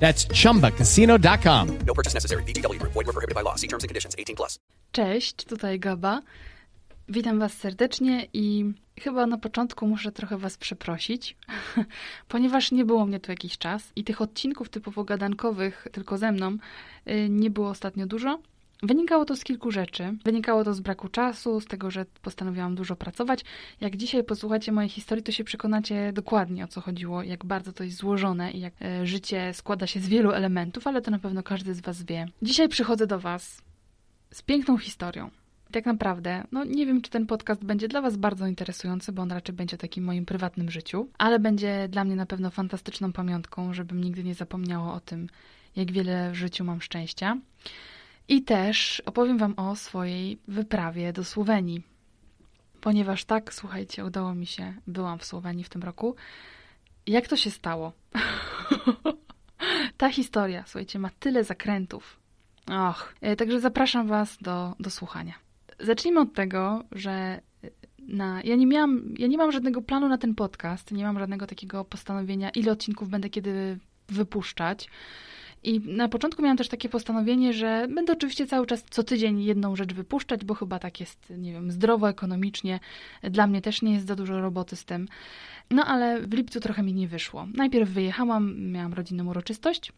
That's chumbacasino.com. No purchase necessary. Group. Void were prohibited by law. See terms and conditions. 18 plus. Cześć, tutaj Gaba. Witam Was serdecznie i chyba na początku muszę trochę Was przeprosić, ponieważ nie było mnie tu jakiś czas i tych odcinków typowo gadankowych tylko ze mną y, nie było ostatnio dużo. Wynikało to z kilku rzeczy. Wynikało to z braku czasu, z tego, że postanowiłam dużo pracować. Jak dzisiaj posłuchacie mojej historii, to się przekonacie dokładnie o co chodziło, jak bardzo to jest złożone i jak e, życie składa się z wielu elementów, ale to na pewno każdy z Was wie. Dzisiaj przychodzę do Was z piękną historią. Tak naprawdę, no nie wiem, czy ten podcast będzie dla Was bardzo interesujący, bo on raczej będzie o takim moim prywatnym życiu, ale będzie dla mnie na pewno fantastyczną pamiątką, żebym nigdy nie zapomniała o tym, jak wiele w życiu mam szczęścia. I też opowiem Wam o swojej wyprawie do Słowenii. Ponieważ tak, słuchajcie, udało mi się, byłam w Słowenii w tym roku. Jak to się stało? Ta historia, słuchajcie, ma tyle zakrętów. Och, e, także zapraszam Was do, do słuchania. Zacznijmy od tego, że na, ja, nie miałam, ja nie mam żadnego planu na ten podcast, nie mam żadnego takiego postanowienia, ile odcinków będę kiedy wypuszczać. I na początku miałam też takie postanowienie, że będę oczywiście cały czas co tydzień jedną rzecz wypuszczać, bo chyba tak jest, nie wiem, zdrowo, ekonomicznie. Dla mnie też nie jest za dużo roboty z tym. No ale w lipcu trochę mi nie wyszło. Najpierw wyjechałam, miałam rodzinną uroczystość.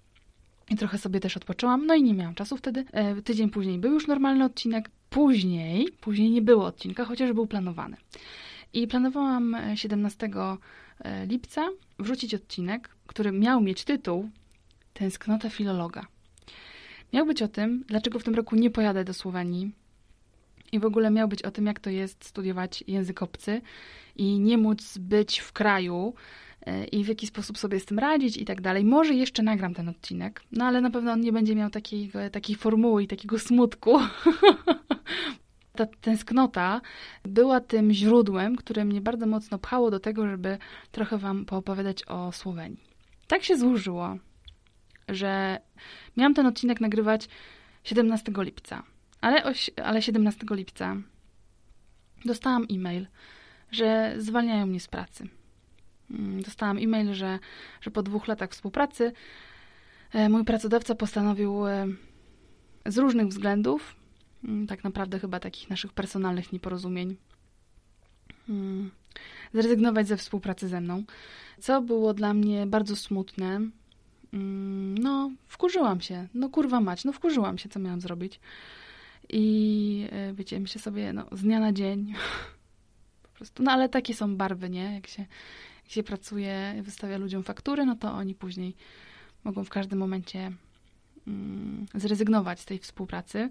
I trochę sobie też odpoczęłam, no i nie miałam czasu wtedy. E, tydzień później był już normalny odcinek. Później, później nie było odcinka, chociaż był planowany. I planowałam 17 e, lipca wrzucić odcinek, który miał mieć tytuł Tęsknota filologa. Miał być o tym, dlaczego w tym roku nie pojadę do Słowenii i w ogóle miał być o tym, jak to jest studiować język obcy i nie móc być w kraju e, i w jaki sposób sobie z tym radzić i tak dalej. Może jeszcze nagram ten odcinek, no ale na pewno on nie będzie miał takiej, takiej formuły i takiego smutku. Ta tęsknota była tym źródłem, które mnie bardzo mocno pchało do tego, żeby trochę Wam poopowiadać o Słowenii. Tak się złożyło, że miałam ten odcinek nagrywać 17 lipca, ale, oś, ale 17 lipca dostałam e-mail, że zwalniają mnie z pracy. Mm, dostałam e-mail, że, że po dwóch latach współpracy e, mój pracodawca postanowił e, z różnych względów, mm, tak naprawdę chyba takich naszych personalnych nieporozumień, mm, zrezygnować ze współpracy ze mną, co było dla mnie bardzo smutne, no, wkurzyłam się. No kurwa mać, no wkurzyłam się, co miałam zrobić. I e, wiecie, myślę sobie, no z dnia na dzień po prostu, no ale takie są barwy, nie? Jak się, jak się pracuje, wystawia ludziom faktury, no to oni później mogą w każdym momencie mm, zrezygnować z tej współpracy.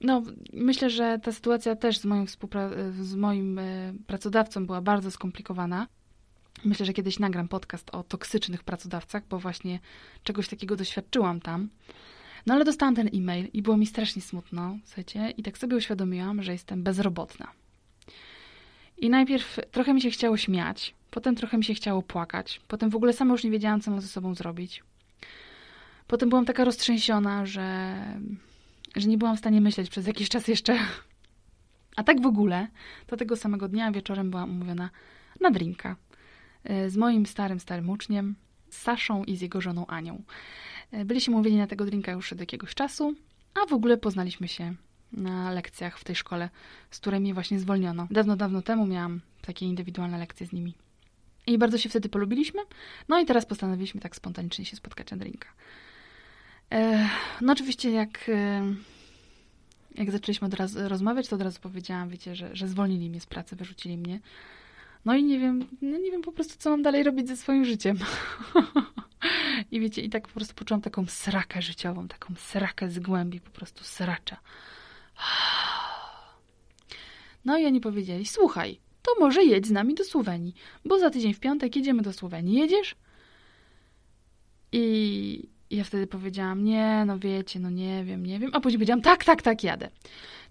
No, myślę, że ta sytuacja też z moim, z moim e, pracodawcą była bardzo skomplikowana. Myślę, że kiedyś nagram podcast o toksycznych pracodawcach, bo właśnie czegoś takiego doświadczyłam tam. No ale dostałam ten e-mail i było mi strasznie smutno, słuchajcie, i tak sobie uświadomiłam, że jestem bezrobotna. I najpierw trochę mi się chciało śmiać, potem trochę mi się chciało płakać, potem w ogóle sama już nie wiedziałam, co mam ze sobą zrobić. Potem byłam taka roztrzęsiona, że, że nie byłam w stanie myśleć przez jakiś czas jeszcze. A tak w ogóle, to tego samego dnia wieczorem byłam umówiona na drinka z moim starym, starym uczniem, z Saszą i z jego żoną Anią. Byliśmy umówieni na tego drinka już od jakiegoś czasu, a w ogóle poznaliśmy się na lekcjach w tej szkole, z której mnie właśnie zwolniono. Dawno, dawno temu miałam takie indywidualne lekcje z nimi. I bardzo się wtedy polubiliśmy. No i teraz postanowiliśmy tak spontanicznie się spotkać na drinka. No oczywiście jak jak zaczęliśmy od razu rozmawiać, to od razu powiedziałam, wiecie, że, że zwolnili mnie z pracy, wyrzucili mnie. No i nie wiem, no nie wiem po prostu, co mam dalej robić ze swoim życiem. I wiecie, i tak po prostu poczułam taką srakę życiową, taką srakę z głębi, po prostu sracza. No i oni powiedzieli, słuchaj, to może jedź z nami do Słowenii, bo za tydzień w piątek jedziemy do Słowenii. Jedziesz? I ja wtedy powiedziałam, nie, no wiecie, no nie wiem, nie wiem. A później powiedziałam, tak, tak, tak, jadę.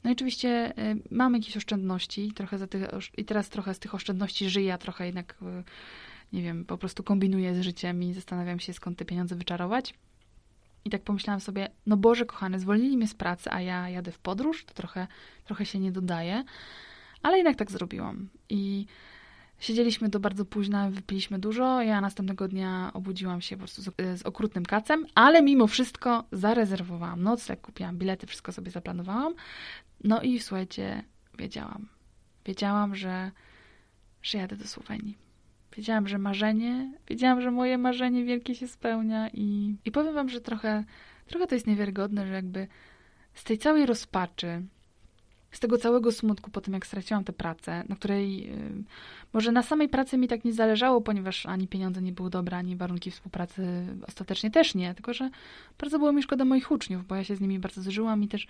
No i oczywiście y, mam jakieś oszczędności trochę za tych, i teraz trochę z tych oszczędności żyję, a trochę jednak, y, nie wiem, po prostu kombinuję z życiem i zastanawiam się, skąd te pieniądze wyczarować. I tak pomyślałam sobie, no Boże kochany, zwolnili mnie z pracy, a ja jadę w podróż, to trochę, trochę się nie dodaje. Ale jednak tak zrobiłam. I siedzieliśmy do bardzo późna, wypiliśmy dużo. Ja następnego dnia obudziłam się po prostu z, z okrutnym kacem, ale mimo wszystko zarezerwowałam nocleg, kupiłam bilety, wszystko sobie zaplanowałam. No i słuchajcie, wiedziałam. Wiedziałam, że, że jadę do Słowenii. Wiedziałam, że marzenie, wiedziałam, że moje marzenie wielkie się spełnia i, i powiem wam, że trochę, trochę to jest niewiarygodne, że jakby z tej całej rozpaczy, z tego całego smutku po tym, jak straciłam tę pracę, na której yy, może na samej pracy mi tak nie zależało, ponieważ ani pieniądze nie były dobre, ani warunki współpracy ostatecznie też nie, tylko że bardzo było mi szkoda moich uczniów, bo ja się z nimi bardzo zżyłam i też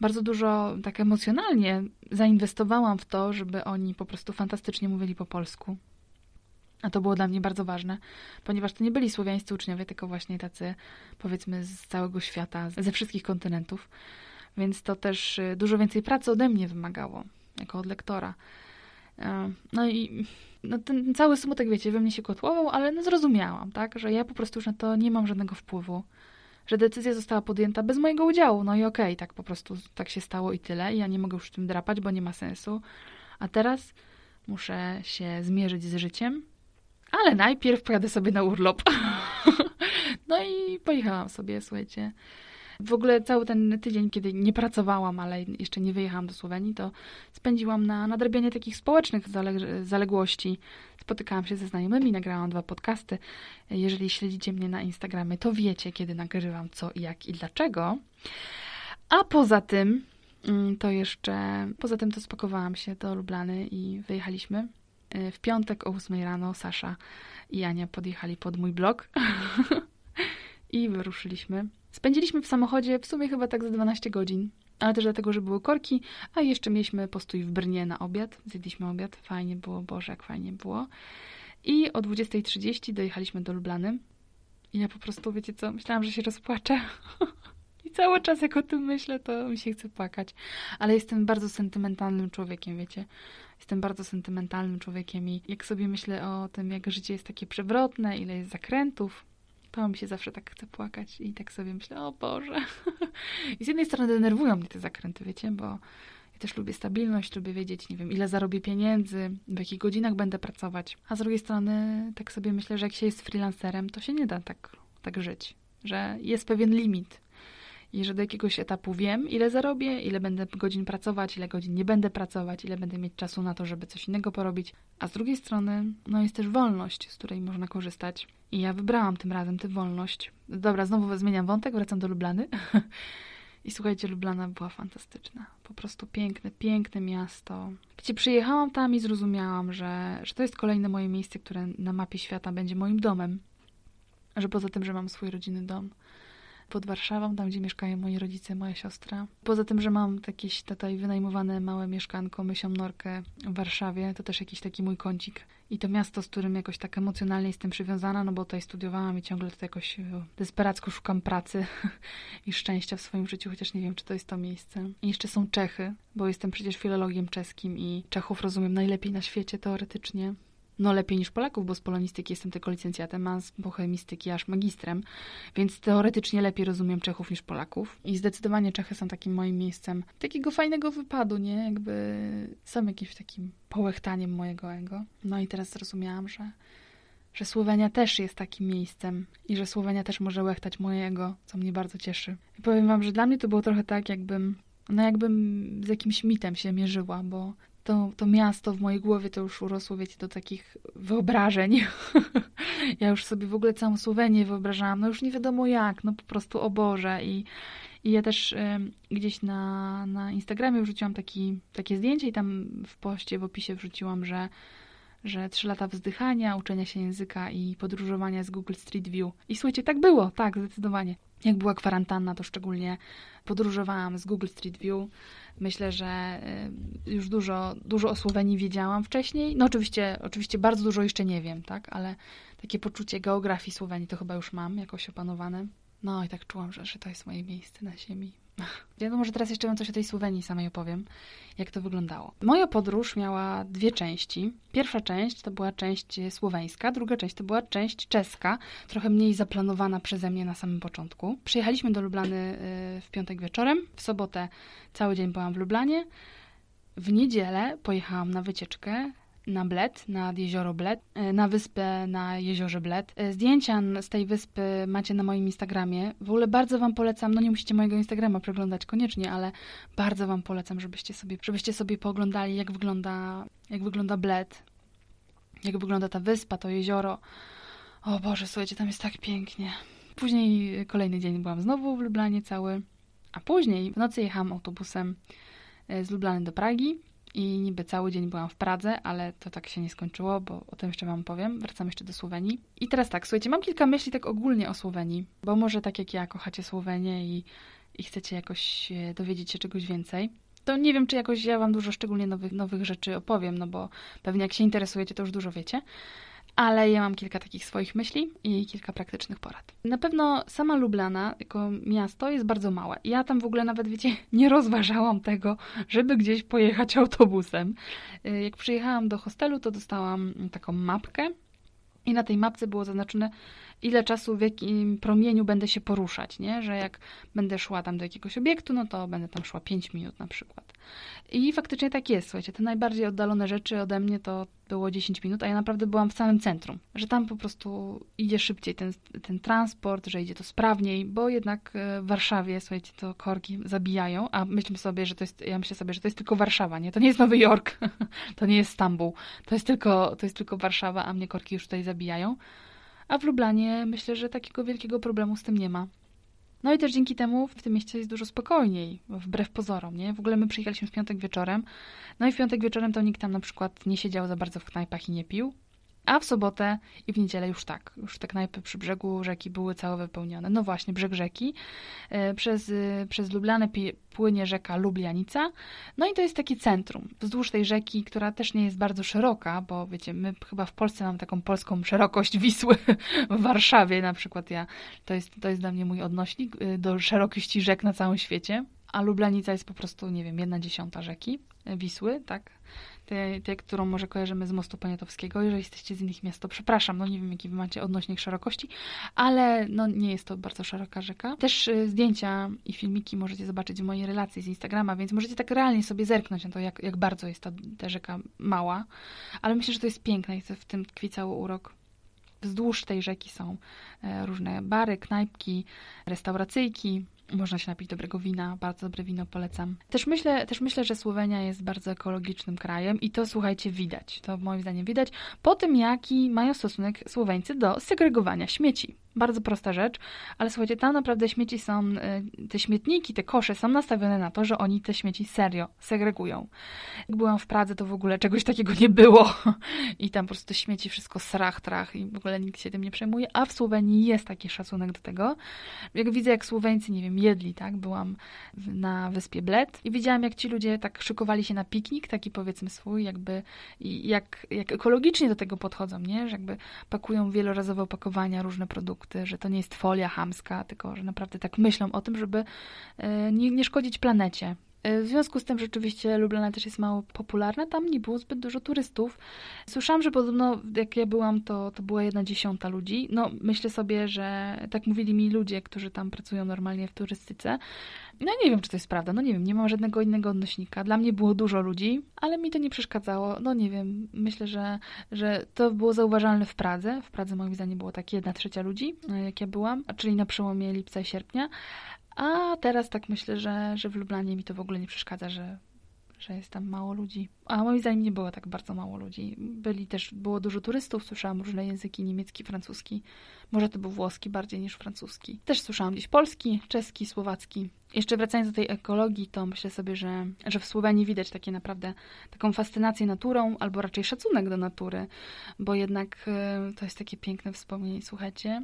bardzo dużo tak emocjonalnie zainwestowałam w to, żeby oni po prostu fantastycznie mówili po polsku. A to było dla mnie bardzo ważne, ponieważ to nie byli słowiańscy uczniowie, tylko właśnie tacy, powiedzmy, z całego świata, ze wszystkich kontynentów. Więc to też y, dużo więcej pracy ode mnie wymagało, jako od lektora. E, no i no ten cały smutek, wiecie, we mnie się kotłował, ale no zrozumiałam, tak, że ja po prostu już na to nie mam żadnego wpływu, że decyzja została podjęta bez mojego udziału. No i okej, okay, tak po prostu tak się stało i tyle. I ja nie mogę już tym drapać, bo nie ma sensu. A teraz muszę się zmierzyć z życiem, ale najpierw pojadę sobie na urlop. no i pojechałam sobie, słuchajcie. W ogóle cały ten tydzień, kiedy nie pracowałam, ale jeszcze nie wyjechałam do Słowenii, to spędziłam na nadrabianie takich społecznych zale zaległości. Spotykałam się ze znajomymi, nagrałam dwa podcasty. Jeżeli śledzicie mnie na Instagramie, to wiecie, kiedy nagrywam co, jak i dlaczego. A poza tym, mm, to jeszcze, poza tym to spakowałam się do Lublany i wyjechaliśmy. W piątek o 8 rano Sasza i Ania podjechali pod mój blok i wyruszyliśmy. Spędziliśmy w samochodzie w sumie chyba tak za 12 godzin, ale też dlatego, że były korki, a jeszcze mieliśmy postój w Brnie na obiad. Zjedliśmy obiad, fajnie było, Boże, jak fajnie było. I o 20.30 dojechaliśmy do Lublany. I ja po prostu, wiecie co, myślałam, że się rozpłaczę. I cały czas jak o tym myślę, to mi się chce płakać. Ale jestem bardzo sentymentalnym człowiekiem, wiecie. Jestem bardzo sentymentalnym człowiekiem i jak sobie myślę o tym, jak życie jest takie przewrotne, ile jest zakrętów, to mi się zawsze tak chce płakać i tak sobie myślę, o Boże. I z jednej strony denerwują mnie te zakręty, wiecie, bo ja też lubię stabilność, lubię wiedzieć, nie wiem, ile zarobię pieniędzy, w jakich godzinach będę pracować. A z drugiej strony tak sobie myślę, że jak się jest freelancerem, to się nie da tak, tak żyć, że jest pewien limit i że do jakiegoś etapu wiem, ile zarobię, ile będę godzin pracować, ile godzin nie będę pracować, ile będę mieć czasu na to, żeby coś innego porobić. A z drugiej strony, no jest też wolność, z której można korzystać. I ja wybrałam tym razem tę wolność. Dobra, znowu zmieniam wątek, wracam do Lublany. I słuchajcie, Lublana była fantastyczna. Po prostu piękne, piękne miasto. Wiecie, przyjechałam tam i zrozumiałam, że, że to jest kolejne moje miejsce, które na mapie świata będzie moim domem. Że poza tym, że mam swój rodzinny dom, pod Warszawą, tam gdzie mieszkają moi rodzice, moja siostra. Poza tym, że mam jakieś tutaj wynajmowane małe mieszkanko, mysią norkę w Warszawie, to też jakiś taki mój kącik. I to miasto, z którym jakoś tak emocjonalnie jestem przywiązana, no bo tutaj studiowałam i ciągle tutaj jakoś e, desperacko szukam pracy i szczęścia w swoim życiu, chociaż nie wiem, czy to jest to miejsce. I jeszcze są Czechy, bo jestem przecież filologiem czeskim i Czechów rozumiem najlepiej na świecie teoretycznie no lepiej niż Polaków, bo z polonistyki jestem tylko licencjatem, a z bohemistyki aż magistrem, więc teoretycznie lepiej rozumiem Czechów niż Polaków. I zdecydowanie Czechy są takim moim miejscem takiego fajnego wypadu, nie? Jakby są jakimś takim połechtaniem mojego ego. No i teraz zrozumiałam, że że Słowenia też jest takim miejscem i że Słowenia też może łechtać mojego, co mnie bardzo cieszy. I powiem wam, że dla mnie to było trochę tak, jakbym, no jakbym z jakimś mitem się mierzyła, bo to, to miasto w mojej głowie to już urosło, wiecie, do takich wyobrażeń. ja już sobie w ogóle całą Słowenię wyobrażałam, no już nie wiadomo jak, no po prostu o Boże. I, I ja też gdzieś na, na Instagramie wrzuciłam taki, takie zdjęcie i tam w poście, w opisie wrzuciłam, że że trzy lata wzdychania, uczenia się języka i podróżowania z Google Street View. I słuchajcie, tak było, tak, zdecydowanie. Jak była kwarantanna, to szczególnie podróżowałam z Google Street View. Myślę, że y, już dużo, dużo o Słowenii wiedziałam wcześniej. No oczywiście, oczywiście bardzo dużo jeszcze nie wiem, tak, ale takie poczucie geografii Słowenii to chyba już mam jakoś opanowane. No i tak czułam, że, że to jest moje miejsce na ziemi. Ja no może teraz jeszcze wam coś o tej Słowenii samej opowiem, jak to wyglądało. Moja podróż miała dwie części. Pierwsza część to była część słoweńska, druga część to była część czeska, trochę mniej zaplanowana przeze mnie na samym początku. Przyjechaliśmy do Lublany y, w piątek wieczorem, w sobotę cały dzień byłam w Lublanie, w niedzielę pojechałam na wycieczkę na Bled, nad jezioro Bled, e, na wyspę na jeziorze Bled. E, Zdjęcia z tej wyspy macie na moim Instagramie. W ogóle bardzo Wam polecam, no nie musicie mojego Instagrama przeglądać koniecznie, ale bardzo Wam polecam, żebyście sobie, żebyście sobie pooglądali, jak wygląda, jak wygląda Bled, jak wygląda ta wyspa, to jezioro. O Boże, słuchajcie, tam jest tak pięknie. Później kolejny dzień byłam znowu w Lublanie cały, a później w nocy jechałam autobusem e, z Lublany do Pragi i niby cały dzień byłam w Pradze, ale to tak się nie skończyło, bo o tym jeszcze Wam powiem. Wracam jeszcze do Słowenii. I teraz tak, słuchajcie, mam kilka myśli tak ogólnie o Słowenii, bo może tak jak ja kochacie Słowenię i, i chcecie jakoś dowiedzieć się czegoś więcej. To nie wiem, czy jakoś ja Wam dużo szczególnie nowych, nowych rzeczy opowiem, no bo pewnie jak się interesujecie, to już dużo wiecie. Ale ja mam kilka takich swoich myśli i kilka praktycznych porad. Na pewno sama Lublana jako miasto jest bardzo małe. Ja tam w ogóle nawet, wiecie, nie rozważałam tego, żeby gdzieś pojechać autobusem. Y, Jak przyjechałam do hostelu, to dostałam taką mapkę i na tej mapce było zaznaczone, ile czasu, w jakim promieniu będę się poruszać, nie? Że jak będę szła tam do jakiegoś obiektu, no to będę tam szła 5 minut na przykład. I faktycznie tak jest, słuchajcie, te najbardziej oddalone rzeczy ode mnie to było 10 minut, a ja naprawdę byłam w samym centrum. Że tam po prostu idzie szybciej ten, ten transport, że idzie to sprawniej, bo jednak e, w Warszawie, słuchajcie, to korki zabijają, a myślę sobie, że to jest, ja myślę sobie, że to jest tylko Warszawa, nie? To nie jest Nowy Jork, to nie jest Stambuł, to jest tylko, to jest tylko Warszawa, a mnie korki już tutaj zabijają. A w Lublanie myślę, że takiego wielkiego problemu z tym nie ma. No i też dzięki temu w tym mieście jest dużo spokojniej, wbrew pozorom, nie? W ogóle my przyjechaliśmy w piątek wieczorem, no i w piątek wieczorem to nikt tam na przykład nie siedział za bardzo w knajpach i nie pił, a w sobotę i w niedzielę już tak, już te knajpy przy brzegu rzeki były całe wypełnione. No właśnie, brzeg rzeki. E, Przez, e, przez Lublianę pi- płynie rzeka Lublianica. No i to jest takie centrum wzdłuż tej rzeki, która też nie jest bardzo szeroka, bo wiecie, my chyba w Polsce mamy taką polską szerokość Wisły. W Warszawie na przykład ja, to jest, to jest dla mnie mój odnośnik y, do szerokości rzek na całym świecie. A Lublianica jest po prostu, nie wiem, jedna dziesiąta rzeki y, Wisły, tak? Tej, którą może kojarzymy z mostu poniatowskiego. Jeżeli jesteście z innych miast, to przepraszam, no nie wiem, jaki wy macie odnośnik szerokości, ale no nie jest to bardzo szeroka rzeka. Też y, zdjęcia i filmiki możecie zobaczyć w mojej relacji z Instagrama, więc możecie tak realnie sobie zerknąć na to, jak, jak bardzo jest ta, ta rzeka mała. Ale myślę, że to jest piękne i w tym tkwi cały urok. Wzdłuż tej rzeki są e, różne bary, knajpki, restauracyjki. Można się napić dobrego wina, bardzo dobre wino polecam. Też myślę, też myślę, że Słowenia jest bardzo ekologicznym krajem i to słuchajcie, widać. To moim zdaniem widać po tym, jaki mają stosunek Słoweńcy do segregowania śmieci. Bardzo prosta rzecz, ale słuchajcie, tam naprawdę śmieci są, y, te śmietniki, te kosze są nastawione na to, że oni te śmieci serio segregują. Jak byłam w Pradze, to w ogóle czegoś takiego nie było i tam po prostu te śmieci wszystko srach, trach i w ogóle nikt się tym nie przejmuje, a w Słowenii jest taki szacunek do tego. Jak widzę, jak Słoweńcy, nie wiem, jedli, tak, byłam na wyspie Bled i widziałam, jak ci ludzie tak szykowali się na piknik, taki powiedzmy swój, jakby jak, jak ekologicznie do tego podchodzą, nie, że jakby pakują wielorazowe opakowania, różne produkty, że to nie jest folia chamska, tylko że naprawdę tak myślą o tym, żeby e, nie, nie szkodzić planecie. E, W związku z tym rzeczywiście Lublana też jest mało popularna, tam nie było zbyt dużo turystów. Słyszałam, że podobno jak ja byłam, to, to była jedna dziesiąta ludzi. No myślę sobie, że tak mówili mi ludzie, którzy tam pracują normalnie w turystyce. No nie wiem, czy to jest prawda, no nie wiem, nie mam żadnego innego odnośnika. Dla mnie było dużo ludzi, ale mi to nie przeszkadzało. No nie wiem, myślę, że, że to było zauważalne w Pradze. W Pradze moim zdaniem było tak jedna trzecia ludzi, e, jak ja byłam, czyli na przełomie lipca i sierpnia. A teraz tak myślę, że, że w Lublanie mi to w ogóle nie przeszkadza, że, że jest tam mało ludzi. A moim zdaniem nie było tak bardzo mało ludzi. Byli też, było dużo turystów, słyszałam różne języki, niemiecki, francuski. Może to był włoski bardziej niż francuski. Też słyszałam gdzieś polski, czeski, słowacki. Jeszcze wracając do tej ekologii, to myślę sobie, że, że w Słowenii widać takie naprawdę taką fascynację naturą, albo raczej szacunek do natury, bo jednak y, to jest takie piękne wspomnienie, słuchajcie,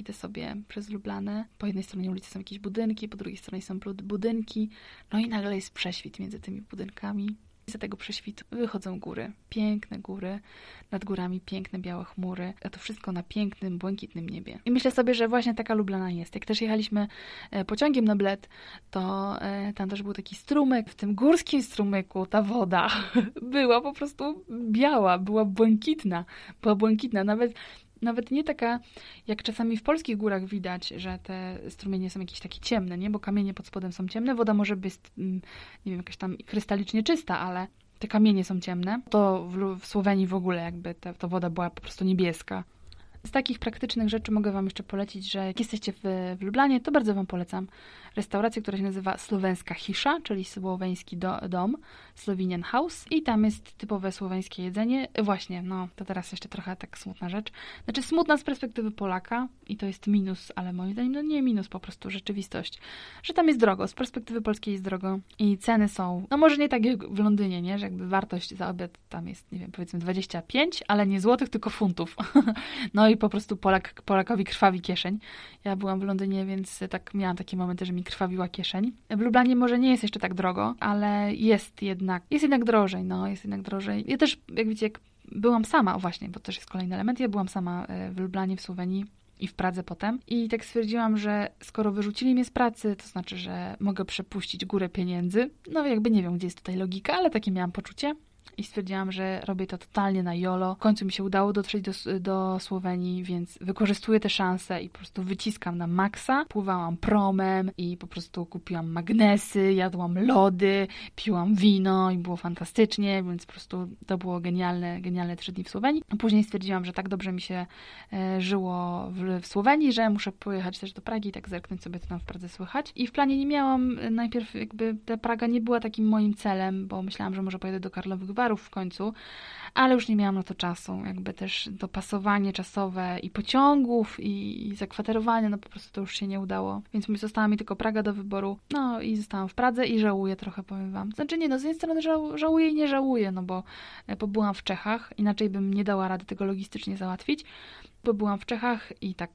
idę sobie przez Lublane, po jednej stronie ulicy są jakieś budynki, po drugiej stronie są budynki, no i nagle jest prześwit między tymi budynkami. Z tego prześwitu wychodzą góry, piękne góry, nad górami piękne białe chmury, a to wszystko na pięknym, błękitnym niebie. I myślę sobie, że właśnie taka Lublana jest. Jak też jechaliśmy e, pociągiem na Bled, to e, tam też był taki strumyk. W tym górskim strumyku ta woda była po prostu biała, była błękitna, była błękitna. Nawet nawet nie taka, jak czasami w polskich górach widać, że te strumienie są jakieś takie ciemne, nie? Bo kamienie pod spodem są ciemne, woda może być, mm, nie wiem, jakaś tam krystalicznie czysta, ale te kamienie są ciemne. To w, w Słowenii w ogóle jakby ta, ta woda była po prostu niebieska. Z takich praktycznych rzeczy mogę Wam jeszcze polecić, że jak jesteście w, w Lublanie, to bardzo Wam polecam restaurację, która się nazywa Słowenska Hisza, czyli słoweński do, dom, Slovenian House i tam jest typowe słoweńskie jedzenie. Właśnie, no to teraz jeszcze trochę tak smutna rzecz. Znaczy smutna z perspektywy Polaka i to jest minus, ale moim zdaniem no nie minus, po prostu rzeczywistość, że tam jest drogo, z perspektywy polskiej jest drogo i ceny są, no może nie tak jak w Londynie, nie, że jakby wartość za obiad tam jest, nie wiem, powiedzmy 25, ale nie złotych, tylko funtów. no i po prostu Polak, Polakowi krwawi kieszeń. Ja byłam w Londynie, więc tak miałam takie momenty, że mi krwawiła kieszeń. W Lublanie może nie jest jeszcze tak drogo, ale jest jednak, jest jednak drożej, no, jest jednak drożej. Ja też, jak widzicie, jak byłam sama, o właśnie, bo to też jest kolejny element, ja byłam sama e, w Lublanie, w Słowenii, i w Pradze potem. I tak stwierdziłam, że skoro wyrzucili mnie z pracy, to znaczy, że mogę przepuścić górę pieniędzy. No jakby nie wiem, gdzie jest tutaj logika, ale takie miałam poczucie i stwierdziłam, że robię to totalnie na YOLO. W końcu mi się udało dotrzeć do, do Słowenii, więc wykorzystuję te szanse i po prostu wyciskam na maksa. Pływałam promem i po prostu kupiłam magnesy, jadłam lody, piłam wino i było fantastycznie, więc po prostu to było genialne, genialne trzy dni w Słowenii. Później stwierdziłam, że tak dobrze mi się e, żyło w, w, Słowenii, że muszę pojechać też do Pragi i tak zerknąć sobie, co tam w Pradze słychać. I w planie nie miałam, e, najpierw jakby ta Praga nie była takim moim celem, bo myślałam, że może pojedę do Karlowych Warów w końcu, ale już nie miałam na to czasu. Jakby też dopasowanie czasowe i pociągów, i, zakwaterowanie, no po prostu to już się nie udało. Więc mi została mi tylko Praga do wyboru. No i zostałam w Pradze i żałuję trochę, powiem wam. Znaczy nie, no z jednej strony żał, żałuję i nie żałuję, no bo e, w Czechach, inaczej bym nie dała rady tego logistycznie załatwić. Pobyłam w Czechach i tak,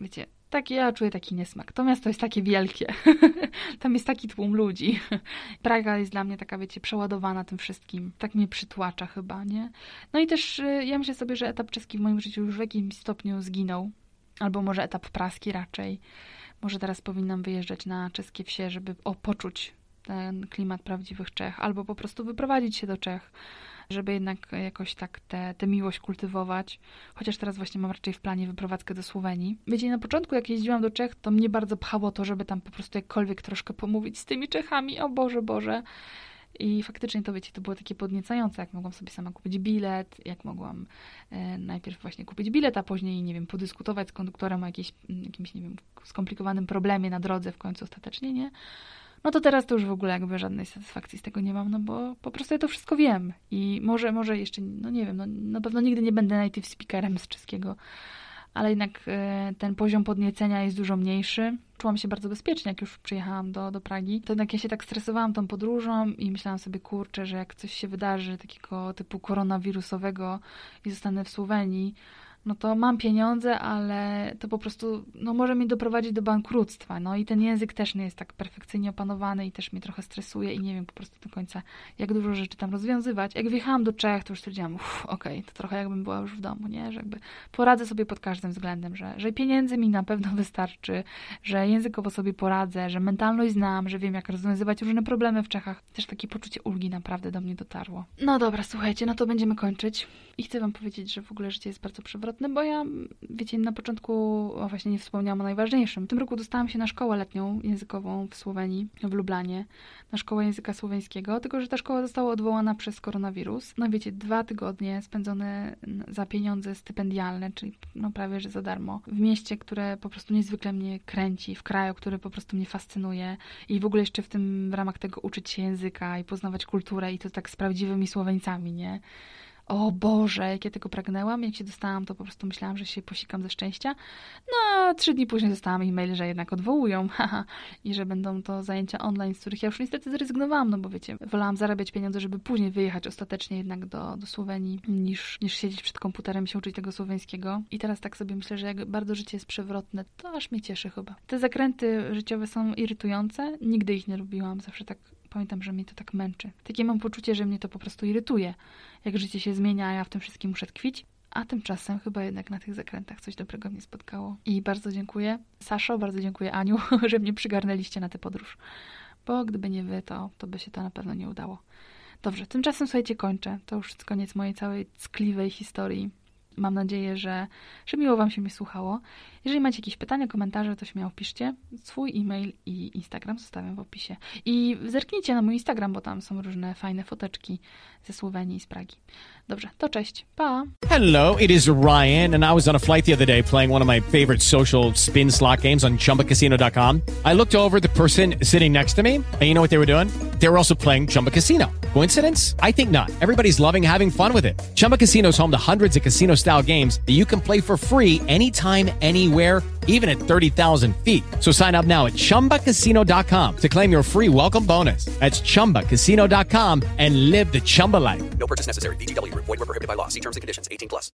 wiecie, tak ja czuję taki niesmak. To miasto jest takie wielkie. Tam jest taki tłum ludzi. Praga jest dla mnie taka, wiecie, przeładowana tym wszystkim. Tak mnie przytłacza chyba, nie? No i też y, ja myślę sobie, że etap czeski w moim życiu już w jakimś stopniu zginął. Albo może etap praski raczej. Może teraz powinnam wyjeżdżać na czeskie wsie, żeby o, poczuć ten klimat prawdziwych Czech. Albo po prostu wyprowadzić się do Czech żeby jednak jakoś tak tę miłość kultywować. Chociaż teraz właśnie mam raczej w planie wyprowadzkę do Słowenii. Wiecie, na początku jak jeździłam do Czech, to mnie bardzo pchało to, żeby tam po prostu jakkolwiek troszkę pomówić z tymi Czechami. O Boże, Boże. I faktycznie to, wiecie, to było takie podniecające, jak mogłam sobie sama kupić bilet, jak mogłam e, najpierw właśnie kupić bilet, a później, nie wiem, podyskutować z konduktorem o jakimś, nie wiem, skomplikowanym problemie na drodze w końcu ostatecznie, nie? No to teraz to już w ogóle jakby żadnej satysfakcji z tego nie mam, no bo po prostu ja to wszystko wiem i może, może jeszcze, no nie wiem, no na pewno nigdy nie będę native speakerem z czeskiego, ale jednak e, ten poziom podniecenia jest dużo mniejszy. Czułam się bardzo bezpiecznie, jak już przyjechałam do, do Pragi. To jednak ja się tak stresowałam tą podróżą i myślałam sobie, kurczę, że jak coś się wydarzy takiego typu koronawirusowego i zostanę w Słowenii, no to mam pieniądze, ale to po prostu no, może mnie doprowadzić do bankructwa. No i ten język też nie jest tak perfekcyjnie opanowany i też mnie trochę stresuje i nie wiem po prostu do końca, jak dużo rzeczy tam rozwiązywać. Jak wjechałam do Czech, to już stwierdziłam, uff, okej, okay, to trochę jakbym była już w domu, nie? Że jakby poradzę sobie pod każdym względem, że, że pieniędzy mi na pewno wystarczy, że językowo sobie poradzę, że mentalność znam, że wiem, jak rozwiązywać różne problemy w Czechach. Też takie poczucie ulgi naprawdę do mnie dotarło. No dobra, słuchajcie, no to będziemy kończyć. I chcę wam powiedzieć, że w ogóle życie jest bardzo przewrotne istotne, bo ja, wiecie, na początku właśnie nie wspomniałam o najważniejszym. W tym roku dostałam się na szkołę letnią językową w Słowenii, w Lublanie, na szkołę języka słoweńskiego, tylko że ta szkoła została odwołana przez koronawirus. No wiecie, dwa tygodnie spędzone za pieniądze stypendialne, czyli no prawie, że za darmo, w mieście, które po prostu niezwykle mnie kręci, w kraju, który po prostu mnie fascynuje i w ogóle jeszcze w tym, w ramach tego uczyć się języka i poznawać kulturę i to tak z prawdziwymi Słoweńcami, nie? O Boże, jak ja tego pragnęłam. Jak się dostałam, to po prostu myślałam, że się posikam ze szczęścia. No, a trzy dni później dostałam e-mail, że jednak odwołują, haha, i że będą to zajęcia online, z których ja już niestety zrezygnowałam, no bo wiecie, wolałam zarabiać pieniądze, żeby później wyjechać ostatecznie jednak do, do Słowenii, niż, niż siedzieć przed komputerem i się uczyć tego słoweńskiego. I teraz tak sobie myślę, że jak bardzo życie jest przewrotne, to aż mnie cieszy chyba. Te zakręty życiowe są irytujące. Nigdy ich nie lubiłam, zawsze tak pamiętam, że mnie to tak męczy. Takie mam poczucie, że mnie to po prostu irytuje, jak życie się zmienia, a ja w tym wszystkim muszę tkwić. A tymczasem chyba jednak na tych zakrętach coś dobrego mnie spotkało. I bardzo dziękuję Saszo, bardzo dziękuję Aniu, że mnie przygarnęliście na tę podróż. Bo gdyby nie wy, to, to by się to na pewno nie udało. Dobrze, tymczasem słuchajcie, kończę. To już koniec mojej całej ckliwej historii. Mam nadzieję, że, że miło Wam się mi słuchało. Jeżeli macie jakieś pytania, komentarze, to śmiało piszcie. Swój e-mail i Instagram zostawiam w opisie. I zerknijcie na mój Instagram, bo tam są różne fajne foteczki ze Słowenii i z Pragi. Dobrze, to cześć. Pa! Hello, it is Ryan, and I was on a flight the other day playing one of my favorite social spin slot games on chumbacasino.com. I looked over the person sitting next to me, and you know what they were doing? They were also playing Chumba Casino. Coincidence? I think not. Everybody's loving having fun with it. Chumba Casino is home to hundreds of casino style games that you can play for free anytime, anywhere, even at 30,000 feet. So sign up now at chumbacasino.com to claim your free welcome bonus. That's chumbacasino.com and live the Chumba life. No purchase necessary. Group. Void were prohibited by law. See terms and conditions. 18 plus.